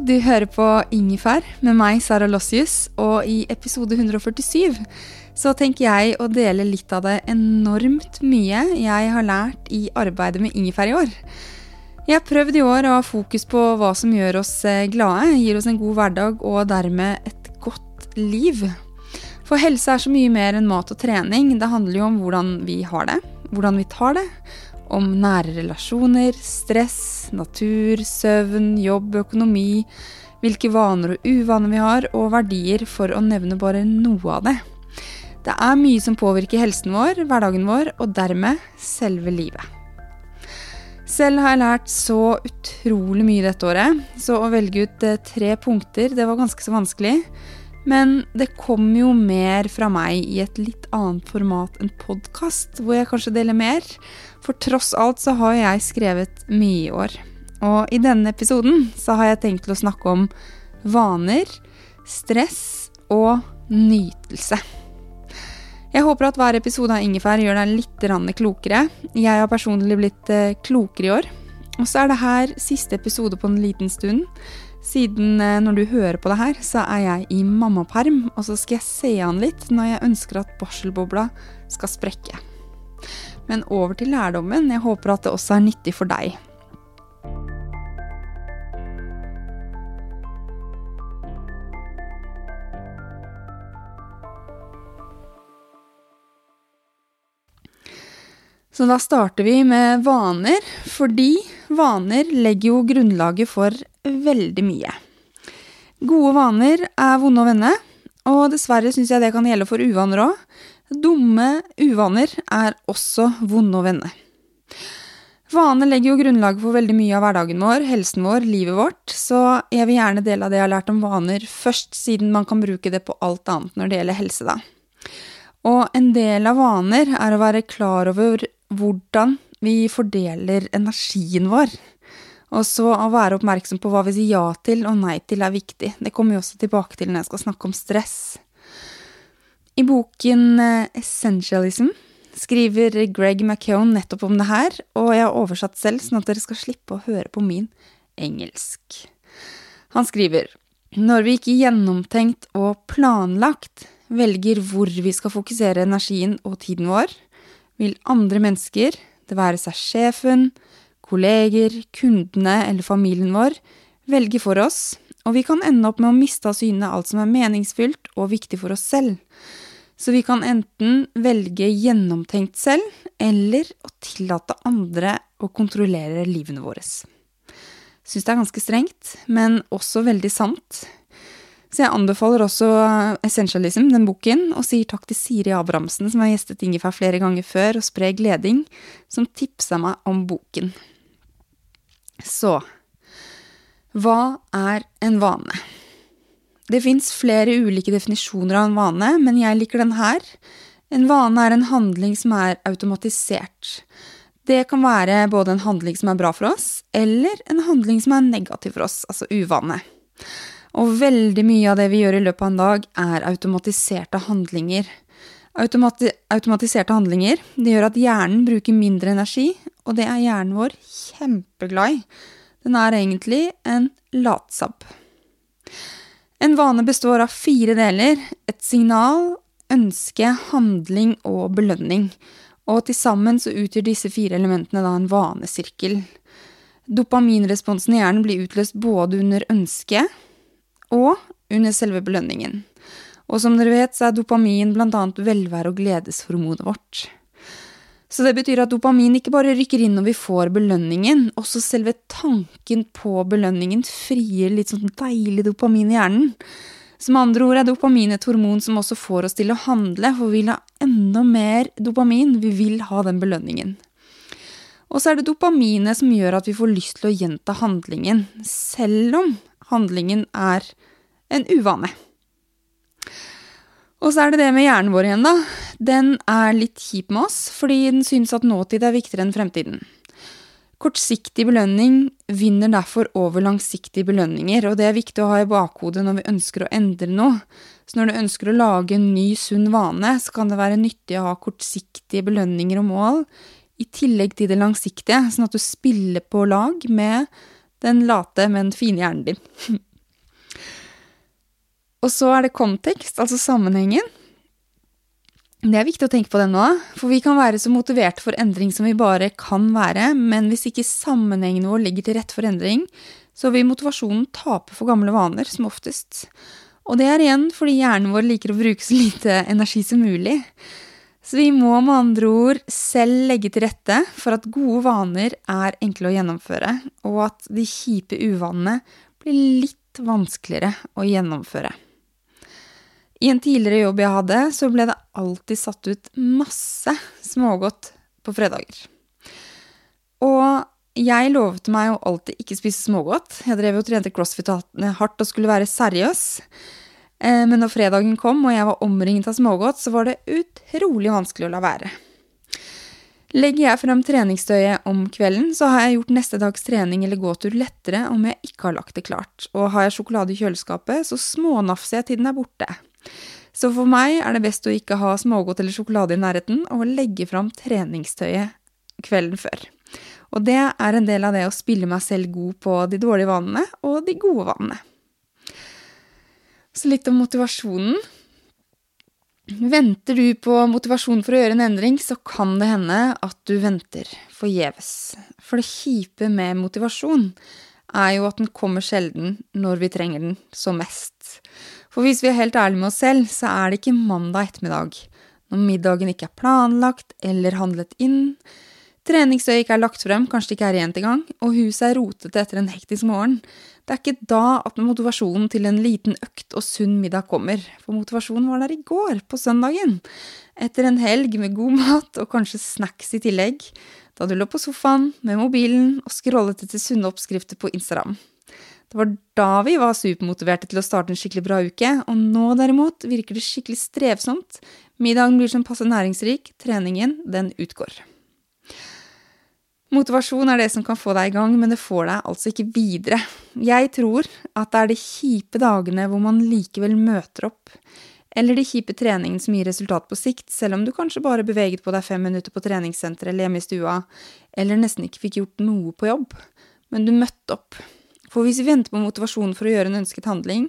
Du hører på Ingefær med meg, Sara Lossius, og i episode 147 så tenker jeg å dele litt av det enormt mye jeg har lært i arbeidet med ingefær i år. Jeg har prøvd i år å ha fokus på hva som gjør oss eh, glade, gir oss en god hverdag og dermed et godt liv. For helse er så mye mer enn mat og trening. Det handler jo om hvordan vi har det, hvordan vi tar det, om nære relasjoner, stress, natur, søvn, jobb, økonomi, hvilke vaner og uvaner vi har, og verdier, for å nevne bare noe av det. Det er mye som påvirker helsen vår, hverdagen vår, og dermed selve livet. Selv har jeg lært så utrolig mye dette året, så å velge ut eh, tre punkter, det var ganske så vanskelig. Men det kommer jo mer fra meg i et litt annet format enn podkast, hvor jeg kanskje deler mer. For tross alt så har jeg skrevet mye i år. Og i denne episoden så har jeg tenkt til å snakke om vaner, stress og nytelse. Jeg håper at hver episode av Ingefær gjør deg litt klokere. Jeg har personlig blitt eh, klokere i år. Og så er det her siste episode på en liten stund. Siden eh, når du hører på det her, så er jeg i mammaperm, og så skal jeg se an litt når jeg ønsker at barselbobla skal sprekke. Men over til lærdommen. Jeg håper at det også er nyttig for deg. Så da starter vi med vaner, fordi vaner legger jo grunnlaget for veldig mye. Gode vaner er vonde å vende, og dessverre syns jeg det kan gjelde for uvaner òg. Dumme uvaner er også vonde å vende. Vaner legger jo grunnlaget for veldig mye av hverdagen vår, helsen vår, livet vårt, så jeg vil gjerne dele av det jeg har lært om vaner først, siden man kan bruke det på alt annet når det gjelder helse, da. Og en del av vaner er å være klar over hvordan vi fordeler energien vår. Og så å være oppmerksom på hva vi sier ja til og nei til er viktig. Det kommer vi også tilbake til når jeg skal snakke om stress. I boken eh, Essentialism skriver Greg McKeown nettopp om det her, og jeg har oversatt selv, sånn at dere skal slippe å høre på min engelsk. Han skriver når vi ikke gjennomtenkt og planlagt velger hvor vi skal fokusere energien og tiden vår, vil andre mennesker, det være seg sjefen, kolleger, kundene eller familien vår, velge for oss, og vi kan ende opp med å miste av syne alt som er meningsfylt og viktig for oss selv. Så vi kan enten velge gjennomtenkt selv, eller å tillate andre å kontrollere livene våre. Syns det er ganske strengt, men også veldig sant. Så jeg anbefaler også Essentialism, den boken, og sier takk til Siri Abrahamsen, som har gjestet Ingefær flere ganger før, og sprer gleding, som tipsa meg om boken. Så hva er en vane? Det fins flere ulike definisjoner av en vane, men jeg liker den her. En vane er en handling som er automatisert. Det kan være både en handling som er bra for oss, eller en handling som er negativ for oss, altså uvane. Og veldig mye av det vi gjør i løpet av en dag, er automatiserte handlinger. Automati automatiserte handlinger det gjør at hjernen bruker mindre energi, og det er hjernen vår kjempeglad i. Den er egentlig en latsabb. En vane består av fire deler. Et signal, ønske, handling og belønning. Og til sammen så utgjør disse fire elementene da en vanesirkel. Dopaminresponsen i hjernen blir utløst både under ønsket og under selve belønningen. Og som dere vet, så er dopamin bl.a. velvære- og gledeshormonet vårt. Så det betyr at dopamin ikke bare rykker inn når vi får belønningen, også selve tanken på belønningen frier litt sånn deilig dopamin i hjernen. Som andre ord er dopamin et hormon som også får oss til å handle, for vi vil ha enda mer dopamin, vi vil ha den belønningen. Og så er det dopaminet som gjør at vi får lyst til å gjenta handlingen, selv om handlingen er en uvane. Og så er det det med hjernen vår igjen, da. Den er litt kjip med oss, fordi den synes at nåtid er viktigere enn fremtiden. Kortsiktig belønning vinner derfor over langsiktige belønninger, og det er viktig å ha i bakhodet når vi ønsker å endre noe. Så når du ønsker å lage en ny, sunn vane, så kan det være nyttig å ha kortsiktige belønninger og mål, i tillegg til det langsiktige, sånn at du spiller på lag med den late, men fine hjernen din. Og så er det kontekst, altså sammenhengen. Det er viktig å tenke på det nå, for vi kan være så motiverte for endring som vi bare kan være, men hvis ikke sammenhengen vår ligger til rette for endring, så vil motivasjonen tape for gamle vaner, som oftest. Og det er igjen fordi hjernen vår liker å bruke så lite energi som mulig. Så vi må med andre ord selv legge til rette for at gode vaner er enkle å gjennomføre, og at de kjipe uvanene blir litt vanskeligere å gjennomføre. I en tidligere jobb jeg hadde, så ble det alltid satt ut masse smågodt på fredager. Og jeg lovet meg å alltid ikke spise smågodt. Jeg drev og trente crossfit hardt og skulle være seriøs. Eh, men når fredagen kom og jeg var omringet av smågodt, så var det utrolig vanskelig å la være. Legger jeg frem treningstøyet om kvelden, så har jeg gjort neste dags trening eller gåtur lettere om jeg ikke har lagt det klart. Og har jeg sjokolade i kjøleskapet, så smånafser jeg til den er borte. Så for meg er det best å ikke ha smågodt eller sjokolade i nærheten, og legge fram treningstøyet kvelden før. Og det er en del av det å spille meg selv god på de dårlige vanene og de gode vanene. Så litt om motivasjonen. Venter du på motivasjon for å gjøre en endring, så kan det hende at du venter forgjeves. For det kjipe med motivasjon er jo at den kommer sjelden når vi trenger den som mest. For hvis vi er helt ærlige med oss selv, så er det ikke mandag ettermiddag, når middagen ikke er planlagt eller handlet inn, treningsøyet ikke er lagt frem, kanskje det ikke er rent engang, og huset er rotete etter en hektisk morgen. Det er ikke da at motivasjonen til en liten økt og sunn middag kommer, for motivasjonen var der i går, på søndagen, etter en helg med god mat og kanskje snacks i tillegg, da du lå på sofaen med mobilen og scrollet etter sunne oppskrifter på Instagram. Det var da vi var supermotiverte til å starte en skikkelig bra uke, og nå derimot virker det skikkelig strevsomt. Middagen blir som passe næringsrik, treningen, den utgår. Motivasjon er det som kan få deg i gang, men det får deg altså ikke videre. Jeg tror at det er de kjipe dagene hvor man likevel møter opp, eller de kjipe treningene som gir resultat på sikt, selv om du kanskje bare beveget på deg fem minutter på treningssenteret eller hjemme i stua, eller nesten ikke fikk gjort noe på jobb, men du møtte opp. For hvis vi venter på motivasjon for å gjøre en ønsket handling,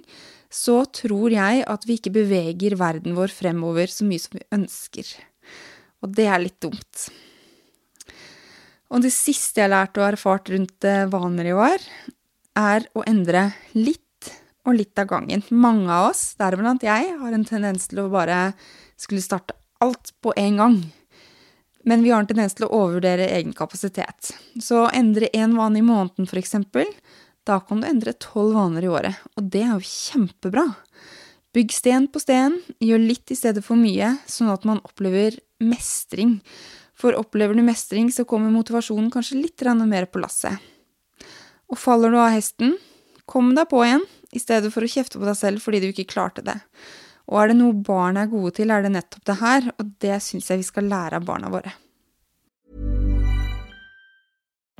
så tror jeg at vi ikke beveger verden vår fremover så mye som vi ønsker. Og det er litt dumt. Og det siste jeg har lært og erfart rundt eh, vaner i år, er å endre litt og litt av gangen. Mange av oss, deriblant jeg, har en tendens til å bare skulle starte alt på en gang. Men vi har en tendens til å overvurdere egen kapasitet. Så å endre én vane i måneden, eksempel, da kan du endre tolv vaner i året, og det er jo kjempebra. Bygg sten på sten, gjør litt i stedet for mye, sånn at man opplever mestring. For opplever du mestring, så kommer motivasjonen kanskje litt mer på lasset. Og faller du av hesten, kom deg på igjen, i stedet for å kjefte på deg selv fordi du ikke klarte det. Og er det noe barn er gode til, er det nettopp det her, og det syns jeg vi skal lære av barna våre.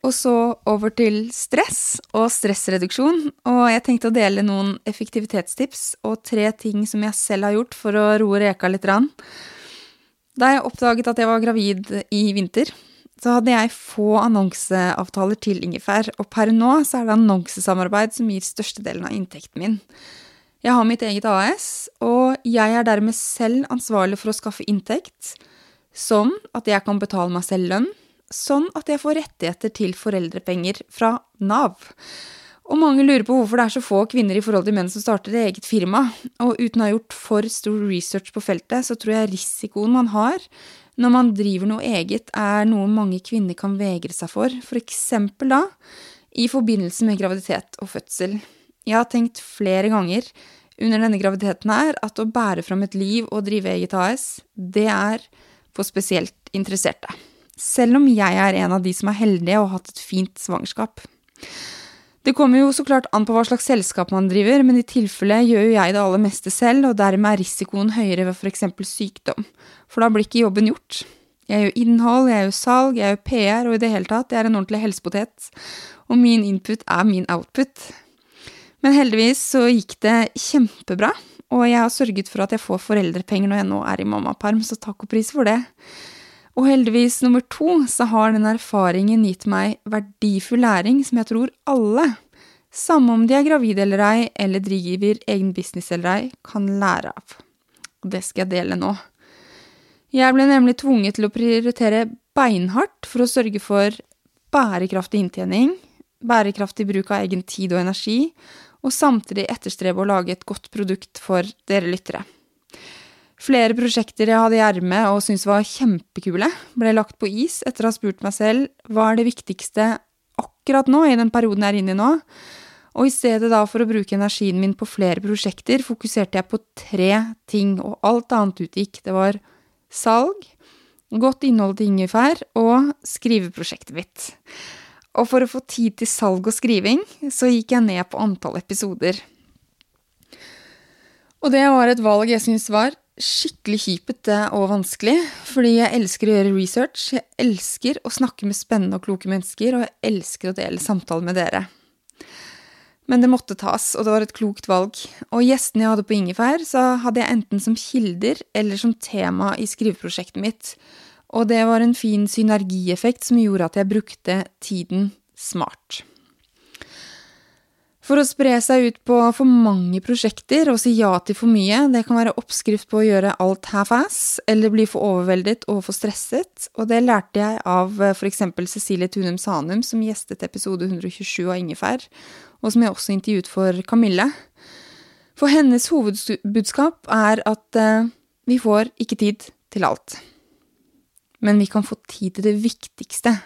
Og så over til stress og stressreduksjon. Og jeg tenkte å dele noen effektivitetstips og tre ting som jeg selv har gjort for å roe reka litt. rann. Da jeg oppdaget at jeg var gravid i vinter, så hadde jeg få annonseavtaler til ingefær, og per nå så er det annonsesamarbeid som gir størstedelen av inntekten min. Jeg har mitt eget AS, og jeg er dermed selv ansvarlig for å skaffe inntekt, sånn at jeg kan betale meg selv lønn, sånn at jeg får rettigheter til foreldrepenger fra Nav. Og mange lurer på hvorfor det er så få kvinner i forhold til menn som starter eget firma, og uten å ha gjort for stor research på feltet, så tror jeg risikoen man har når man driver noe eget, er noe mange kvinner kan vegre seg for, eksempel da i forbindelse med graviditet og fødsel. Jeg har tenkt flere ganger under denne graviditeten her at å bære fram et liv og drive eget AS, det er for spesielt interesserte. Selv om jeg er en av de som er heldige og har hatt et fint svangerskap. Det kommer jo så klart an på hva slags selskap man driver, men i tilfelle gjør jo jeg det aller meste selv, og dermed er risikoen høyere ved f.eks. sykdom, for da blir ikke jobben gjort. Jeg gjør innhold, jeg gjør salg, jeg gjør PR, og i det hele tatt, jeg er en ordentlig helsepotet, og min input er min output. Men heldigvis så gikk det kjempebra, og jeg har sørget for at jeg får foreldrepenger når jeg nå er i mammaperm, så takk og pris for det. Og heldigvis nummer to så har den erfaringen gitt meg verdifull læring som jeg tror alle, samme om de er gravide eller ei, eller driver egen business eller ei, kan lære av. Og det skal jeg dele nå. Jeg ble nemlig tvunget til å prioritere beinhardt for å sørge for bærekraftig inntjening, bærekraftig bruk av egen tid og energi, og samtidig etterstrebe å lage et godt produkt for dere lyttere. Flere prosjekter jeg hadde i ermet og syntes var kjempekule, ble lagt på is etter å ha spurt meg selv hva er det viktigste akkurat nå, i den perioden jeg er inne i nå, og i stedet da for å bruke energien min på flere prosjekter, fokuserte jeg på tre ting, og alt annet utgikk. Det var salg, godt innhold til ingefær og skriveprosjektet mitt. Og for å få tid til salg og skriving, så gikk jeg ned på antall episoder. Og det var et valg jeg syntes var skikkelig kjipete og vanskelig, fordi jeg elsker å gjøre research, jeg elsker å snakke med spennende og kloke mennesker, og jeg elsker å dele samtaler med dere. Men det måtte tas, og det var et klokt valg. Og gjestene jeg hadde på Ingefær, så hadde jeg enten som kilder eller som tema i skriveprosjektet mitt. Og det var en fin synergieffekt som gjorde at jeg brukte tiden smart. For å spre seg ut på for mange prosjekter og si ja til for mye, det kan være oppskrift på å gjøre alt half-ass, eller bli for overveldet og for stresset, og det lærte jeg av for eksempel Cecilie Tunum Sanum, som gjestet episode 127 av Ingefær, og som jeg også intervjuet for Kamille. For hennes hovedbudskap er at eh, vi får ikke tid til alt. Men vi kan få tid til det viktigste.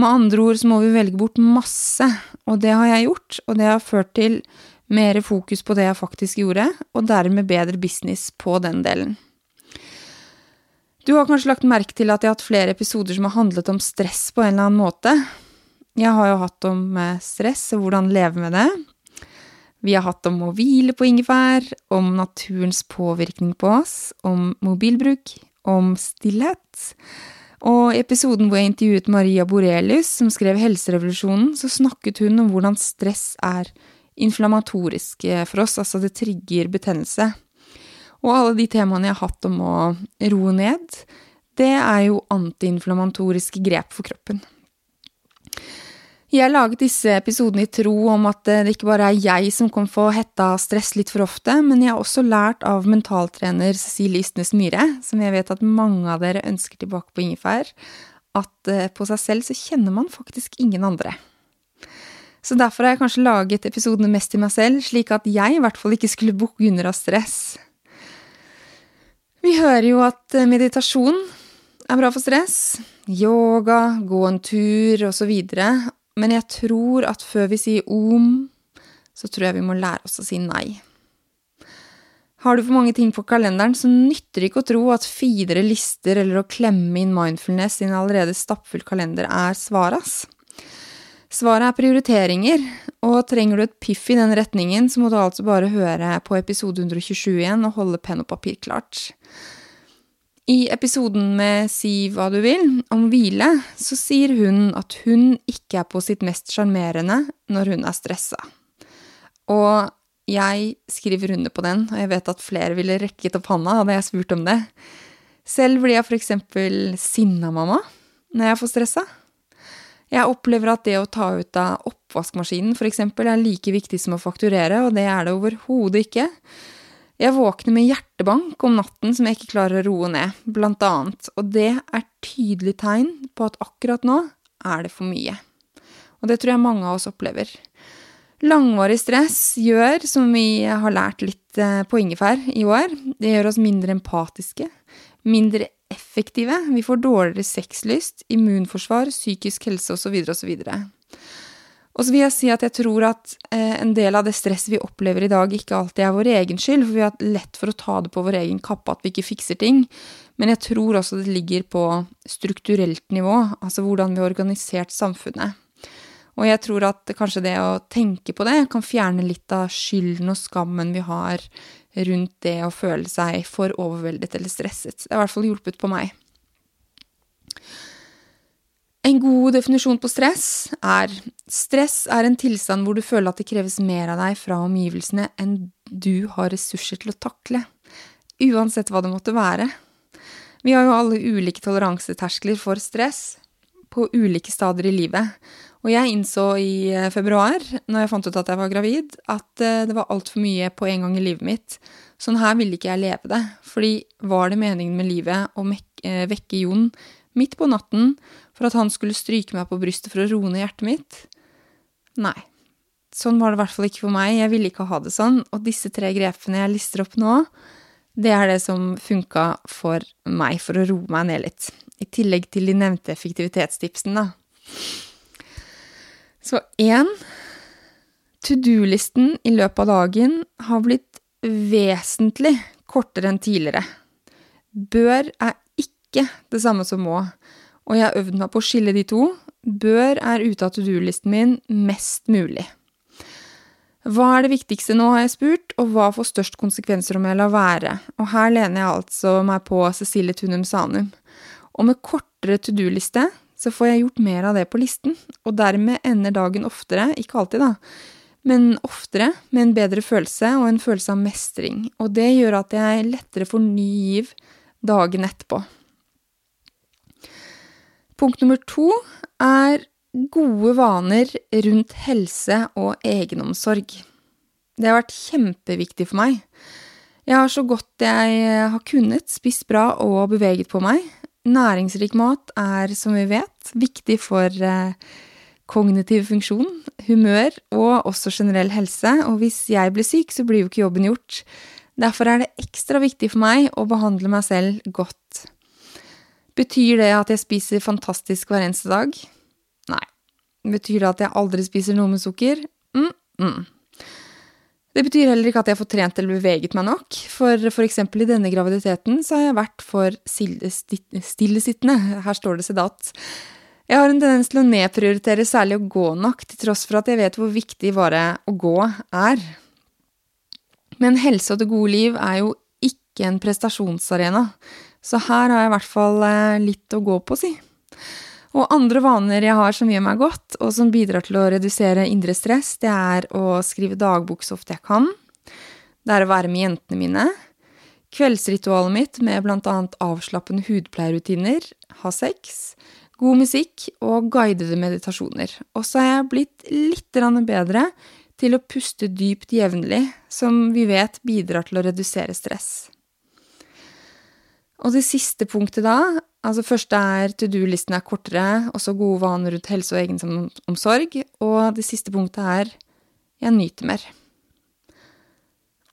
Med andre ord så må vi velge bort masse, og det har jeg gjort, og det har ført til mer fokus på det jeg faktisk gjorde, og dermed bedre business på den delen. Du har kanskje lagt merke til at jeg har hatt flere episoder som har handlet om stress på en eller annen måte. Jeg har jo hatt om eh, stress og hvordan leve med det. Vi har hatt om å hvile på ingefær, om naturens påvirkning på oss, om mobilbruk, om stillhet og i episoden hvor jeg intervjuet Maria Borelius, som skrev Helserevolusjonen, så snakket hun om hvordan stress er inflammatorisk for oss, altså det trigger betennelse. Og alle de temaene jeg har hatt om å roe ned, det er jo antiinflammatoriske grep for kroppen. Jeg laget disse episodene i tro om at det ikke bare er jeg som kan få hetta stress litt for ofte, men jeg har også lært av mentaltrener Cecilie Ystnes Myhre, som jeg vet at mange av dere ønsker tilbake på ingefær, at eh, på seg selv så kjenner man faktisk ingen andre. Så derfor har jeg kanskje laget episodene mest til meg selv, slik at jeg i hvert fall ikke skulle bukke under av stress. Vi hører jo at eh, meditasjon er bra for stress, yoga, gå en tur osv., men jeg tror at før vi sier om, så tror jeg vi må lære oss å si nei. Har du for mange ting på kalenderen, så nytter det ikke å tro at fire lister eller å klemme inn mindfulness i en allerede stappfull kalender er svaret. Svaret er prioriteringer, og trenger du et piff i den retningen, så må du altså bare høre på episode 127 igjen og holde penn og papir klart. I episoden med Si hva du vil, om hvile, så sier hun at hun ikke er på sitt mest sjarmerende når hun er stressa. Og jeg skriver under på den, og jeg vet at flere ville rekket opp handa hadde jeg spurt om det. Selv blir jeg eksempel sinna mamma når jeg får stressa. Jeg opplever at det å ta ut av oppvaskmaskinen eksempel er like viktig som å fakturere, og det er det overhodet ikke. Jeg våkner med hjertebank om natten som jeg ikke klarer å roe ned, blant annet, og det er tydelig tegn på at akkurat nå er det for mye. Og det tror jeg mange av oss opplever. Langvarig stress gjør, som vi har lært litt eh, på ingefær i år, det gjør oss mindre empatiske, mindre effektive, vi får dårligere sexlyst, immunforsvar, psykisk helse osv. osv. Og så vil jeg si at jeg tror at eh, en del av det stresset vi opplever i dag, ikke alltid er vår egen skyld, for vi har lett for å ta det på vår egen kappe at vi ikke fikser ting. Men jeg tror også det ligger på strukturelt nivå, altså hvordan vi har organisert samfunnet. Og jeg tror at kanskje det å tenke på det kan fjerne litt av skylden og skammen vi har rundt det å føle seg for overveldet eller stresset. Det har i hvert fall hjulpet på meg. En god definisjon på stress er stress er en tilstand hvor du føler at det kreves mer av deg fra omgivelsene enn du har ressurser til å takle, uansett hva det måtte være. Vi har jo alle ulike toleranseterskler for stress på ulike stader i livet, og jeg innså i eh, februar, når jeg fant ut at jeg var gravid, at eh, det var altfor mye på en gang i livet mitt. Sånn her ville ikke jeg leve det, fordi var det meningen med livet å eh, vekke Jon midt på natten for at han skulle stryke meg på brystet for å roe ned hjertet mitt? Nei. Sånn var det i hvert fall ikke for meg. Jeg ville ikke ha det sånn. Og disse tre grepene jeg lister opp nå, det er det som funka for meg for å roe meg ned litt. I tillegg til de nevnte effektivitetstipsene, da. Så én To do-listen i løpet av dagen har blitt vesentlig kortere enn tidligere. Bør er ikke det samme som må og jeg har øvd meg på å skille de to. Bør er ute av to do-listen min mest mulig. Hva er det viktigste nå, har jeg spurt, og hva får størst konsekvenser om jeg lar være? Og her lener jeg altså meg på Cecilie Tunum Sanum. Og med kortere to do-liste så får jeg gjort mer av det på listen, og dermed ender dagen oftere, ikke alltid da, men oftere med en bedre følelse og en følelse av mestring, og det gjør at jeg lettere får ny giv dagen etterpå. Punkt nummer to er gode vaner rundt helse og egenomsorg. Det har vært kjempeviktig for meg. Jeg har så godt jeg har kunnet spist bra og beveget på meg. Næringsrik mat er, som vi vet, viktig for eh, kognitiv funksjon, humør og også generell helse, og hvis jeg blir syk, så blir jo ikke jobben gjort. Derfor er det ekstra viktig for meg å behandle meg selv godt. Betyr det at jeg spiser fantastisk hver eneste dag? Nei. Betyr det at jeg aldri spiser noe med sukker? Mm, mm. Det betyr heller ikke at jeg får trent eller beveget meg nok, for f.eks. i denne graviditeten så har jeg vært for stillesittende, her står det sedat. Jeg har en tendens til å nedprioritere særlig å gå nok, til tross for at jeg vet hvor viktig bare å gå er. Men helse og det gode liv er jo ikke en prestasjonsarena. Så her har jeg i hvert fall eh, litt å gå på, si. Og andre vaner jeg har som gjør meg godt, og som bidrar til å redusere indre stress, det er å skrive dagbok så ofte jeg kan. Det er å være med jentene mine. Kveldsritualet mitt med annet avslappende hudpleierrutiner, ha sex, god musikk og guidede meditasjoner. Og så er jeg blitt litt bedre til å puste dypt jevnlig, som vi vet bidrar til å redusere stress. Og det siste punktet da, altså første er to do-listen er kortere, også gode vaner rundt helse og egenomsorg, og det siste punktet er jeg nyter mer.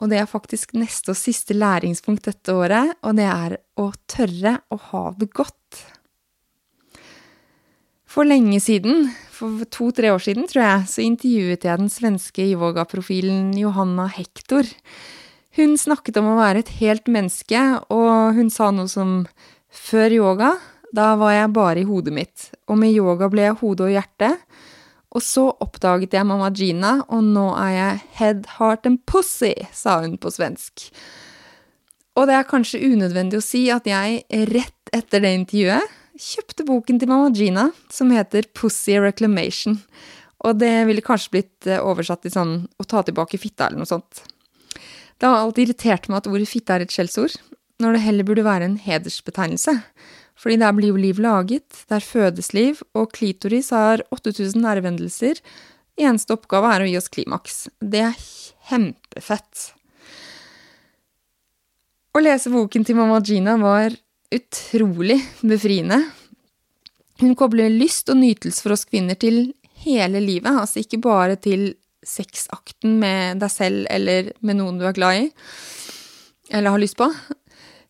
Og det er faktisk neste og siste læringspunkt dette året, og det er å tørre å ha det godt. For lenge siden, for to-tre år siden, tror jeg, så intervjuet jeg den svenske yogaprofilen Johanna Hector. Hun snakket om å være et helt menneske, og hun sa noe som før yoga, da var jeg bare i hodet mitt, og med yoga ble jeg hode og hjerte. Og så oppdaget jeg Mamma Gina, og nå er jeg head, heart and pussy, sa hun på svensk. Og det er kanskje unødvendig å si at jeg rett etter det intervjuet kjøpte boken til Mamma Gina, som heter Pussy Reclamation. Og det ville kanskje blitt eh, oversatt til sånn å ta tilbake fitta eller noe sånt. Det har alltid irritert meg at ordet fitte er et skjellsord, når det heller burde være en hedersbetegnelse. Fordi der blir jo liv laget, der fødes liv, og klitoris har 8000 nervehendelser. Eneste oppgave er å gi oss klimaks. Det er kjempefett. Å lese boken til mamma Gina var utrolig befriende. Hun kobler lyst og nytelse for oss kvinner til hele livet, altså ikke bare til sexakten med deg selv eller med noen du er glad i, eller har lyst på.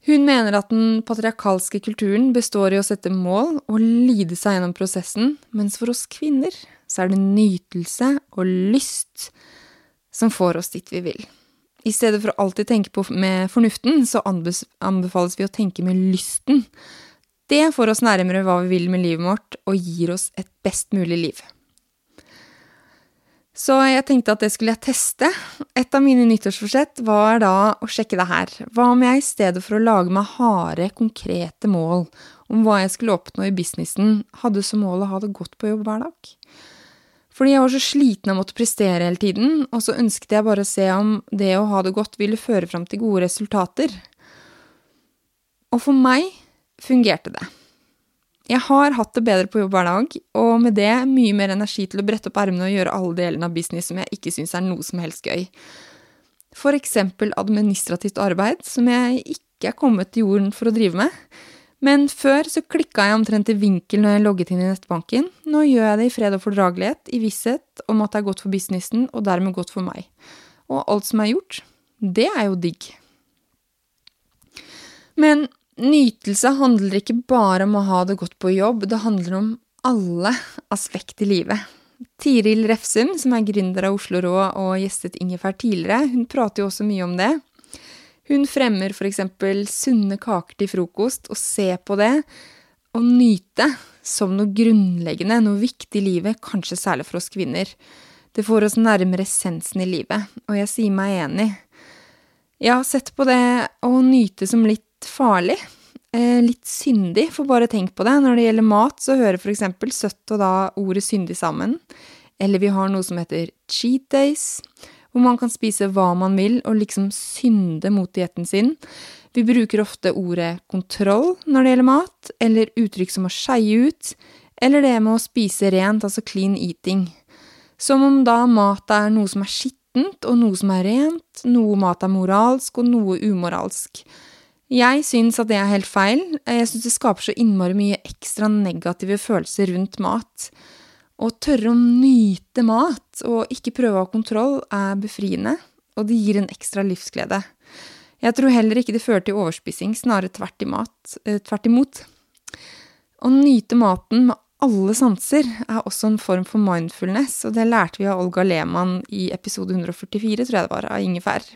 Hun mener at den patriarkalske kulturen består i å sette mål og lide seg gjennom prosessen, mens for oss kvinner så er det nytelse og lyst som får oss dit vi vil. I stedet for å alltid tenke på med fornuften, så anbefales vi å tenke med lysten. Det får oss nærmere hva vi vil med livet vårt, og gir oss et best mulig liv. Så jeg tenkte at det skulle jeg teste. Et av mine nyttårsforsett var da å sjekke det her. Hva om jeg i stedet for å lage meg harde, konkrete mål om hva jeg skulle oppnå i businessen, hadde som mål å ha det godt på jobb hver dag? Fordi jeg var så sliten av å måtte prestere hele tiden, og så ønsket jeg bare å se om det å ha det godt ville føre fram til gode resultater. Og for meg fungerte det. Jeg har hatt det bedre på jobb hver dag, og med det mye mer energi til å brette opp ermene og gjøre alle delene av business som jeg ikke syns er noe som helst gøy. For eksempel administrativt arbeid, som jeg ikke er kommet til jorden for å drive med, men før så klikka jeg omtrent i vinkel når jeg logget inn i nettbanken. Nå gjør jeg det i fred og fordragelighet, i visshet om at det er godt for businessen, og dermed godt for meg. Og alt som er gjort, det er jo digg. Men nytelse handler ikke bare om å ha det godt på jobb, det handler om alle aspekt i livet. Tiril Refsum, som er gründer av Oslo Rå og gjestet Ingefær tidligere, hun prater jo også mye om det. Hun fremmer eksempel sunne kaker til frokost, og se på det og nyte som noe grunnleggende, noe viktig i livet, kanskje særlig for oss kvinner. Det får oss nærmere essensen i livet, og jeg sier meg enig. Har sett på det å nyte som litt farlig, eh, litt syndig, for bare tenk på det. Når det gjelder mat, så hører eksempel søtt og da ordet syndig sammen. Eller vi har noe som heter cheat days hvor man kan spise hva man vil og liksom synde mot dietten sin. Vi bruker ofte ordet kontroll når det gjelder mat, eller uttrykk som å skeie ut, eller det med å spise rent, altså clean eating. Som om da mat er noe som er skittent, og noe som er rent, noe mat er moralsk, og noe umoralsk. Jeg syns at det er helt feil. Jeg syns det skaper så innmari mye ekstra negative følelser rundt mat. Å tørre å nyte mat og ikke prøve å ha kontroll er befriende, og det gir en ekstra livsglede. Jeg tror heller ikke det fører til overspising, snarere tvert, eh, imot. Å nyte maten med alle sanser er også en form for mindfulness, og det lærte vi av Olga Lehmann i episode 144, tror jeg det var, av Ingefær.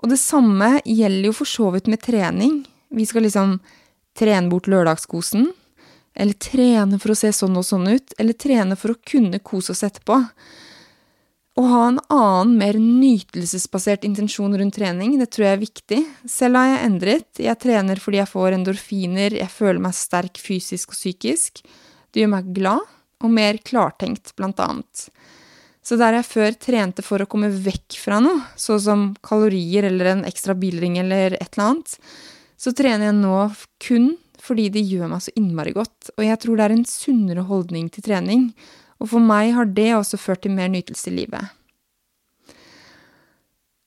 Og det samme gjelder jo for så vidt med trening. Vi skal liksom trene bort lørdagskosen, eller trene for å se sånn og sånn ut, eller trene for å kunne kose oss etterpå. Å ha en annen, mer nytelsesbasert intensjon rundt trening, det tror jeg er viktig. Selv har jeg endret. Jeg trener fordi jeg får endorfiner, jeg føler meg sterk fysisk og psykisk. Det gjør meg glad, og mer klartenkt, blant annet. Så der jeg før trente for å komme vekk fra noe, så som kalorier eller en ekstra bilring eller et eller annet, så trener jeg nå kun fordi det gjør meg så innmari godt, og jeg tror det er en sunnere holdning til trening, og for meg har det også ført til mer nytelse i livet.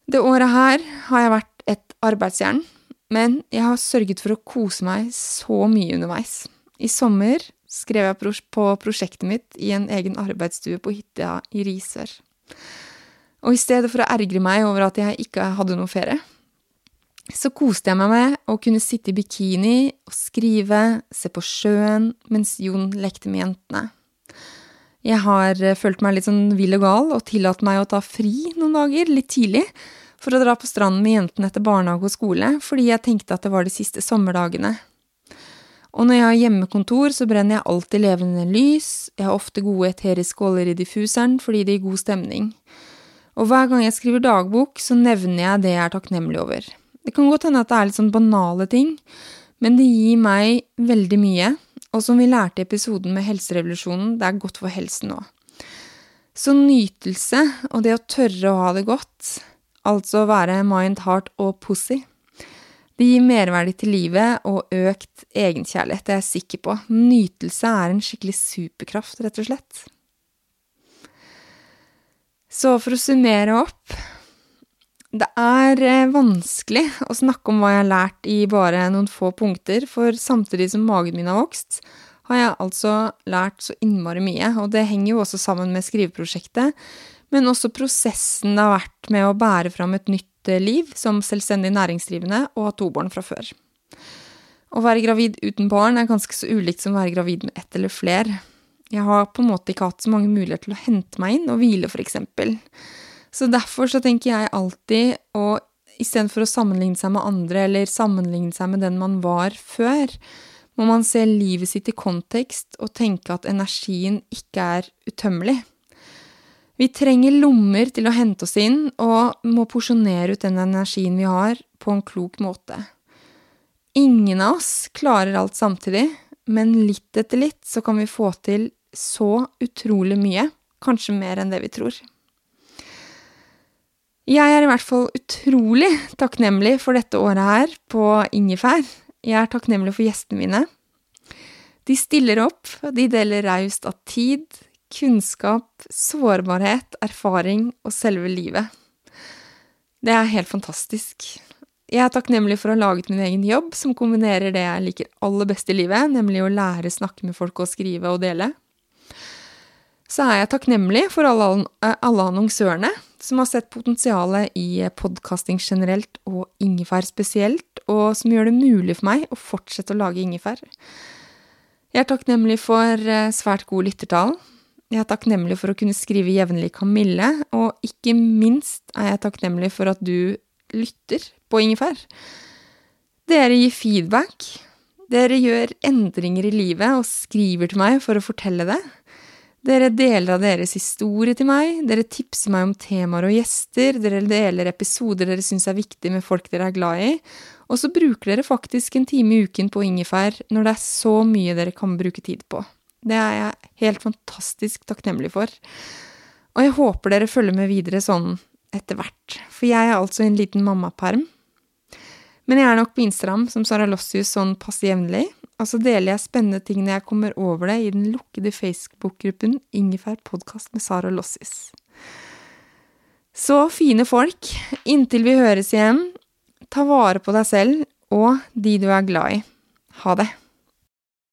Det året her har jeg vært et arbeidsjern, men jeg har sørget for å kose meg så mye underveis. I sommer skrev jeg på prosjektet mitt i en egen arbeidsstue på hytta i Risør. Og i stedet for å ergre meg over at jeg ikke hadde noe ferie, så koste jeg meg med å kunne sitte i bikini og skrive, se på sjøen, mens Jon lekte med jentene. Jeg har eh, følt meg litt sånn vill og gal og tillatt meg å ta fri noen dager, litt tidlig, for å dra på stranden med jentene etter barnehage og skole, fordi jeg tenkte at det var de siste sommerdagene. Og når jeg har hjemmekontor, så brenner jeg alltid levende lys, jeg har ofte gode eteriske oljer i diffuseren fordi det gir god stemning. Og hver gang jeg skriver dagbok, så nevner jeg det jeg er takknemlig over. Det kan godt hende at det er litt sånn banale ting, men det gir meg veldig mye, og som vi lærte i episoden med Helserevolusjonen, det er godt for helsen nå. Så nytelse og det å tørre å ha det godt, altså være mind, heart og pussy, det gir merverdi til livet og økt egenkjærlighet, det er jeg sikker på. Nytelse er en skikkelig superkraft, rett og slett. Så for å summere opp Det er eh, vanskelig å snakke om hva jeg har lært i bare noen få punkter, for samtidig som magen min har vokst, har jeg altså lært så innmari mye, og det henger jo også sammen med skriveprosjektet, men også prosessen det har vært med å bære fram et nytt eh, liv som selvstendig næringsdrivende og ha to barn fra før. Å være gravid uten barn er ganske så ulikt som å være gravid med ett eller flere. Jeg har på en måte ikke hatt så mange muligheter til å hente meg inn og hvile, eksempel. Så derfor så tenker jeg alltid å istedenfor å sammenligne seg med andre eller sammenligne seg med den man var før, må man se livet sitt i kontekst og tenke at energien ikke er utømmelig. Vi trenger lommer til å hente oss inn, og må porsjonere ut den energien vi har, på en klok måte. Ingen av oss klarer alt samtidig, men litt etter litt så kan vi få til så utrolig mye, kanskje mer enn det vi tror. Jeg er i hvert fall utrolig takknemlig for dette året her på Ingefær. Jeg er takknemlig for gjestene mine. De stiller opp, de deler raust av tid, kunnskap, sårbarhet, erfaring og selve livet. Det er helt fantastisk. Jeg er takknemlig for å ha laget min egen jobb, som kombinerer det jeg liker aller best i livet, nemlig å lære, snakke med folk og skrive og dele så er jeg takknemlig for alle, eh, alle annonsørene som har sett potensialet i podkasting generelt og ingefær spesielt, og som gjør det mulig for meg å fortsette å lage ingefær. Jeg er takknemlig for eh, svært god lyttertall. Jeg er takknemlig for å kunne skrive jevnlig Kamille, og ikke minst er jeg takknemlig for at du lytter på ingefær. Dere gir feedback. Dere gjør endringer i livet og skriver til meg for å fortelle det. Dere deler av deres historie til meg, dere tipser meg om temaer og gjester, dere deler episoder dere syns er viktige med folk dere er glad i, og så bruker dere faktisk en time i uken på ingefær når det er så mye dere kan bruke tid på. Det er jeg helt fantastisk takknemlig for. Og jeg håper dere følger med videre sånn etter hvert, for jeg er altså i en liten mammaperm. Men jeg er nok på Instagram som Sara Lossius sånn passe jevnlig, og så deler jeg spennende ting når jeg kommer over det i den lukkede Facebook-gruppen Ingefær podkast med Sara Lossius. Så fine folk, inntil vi høres igjen, ta vare på deg selv og de du er glad i. Ha det.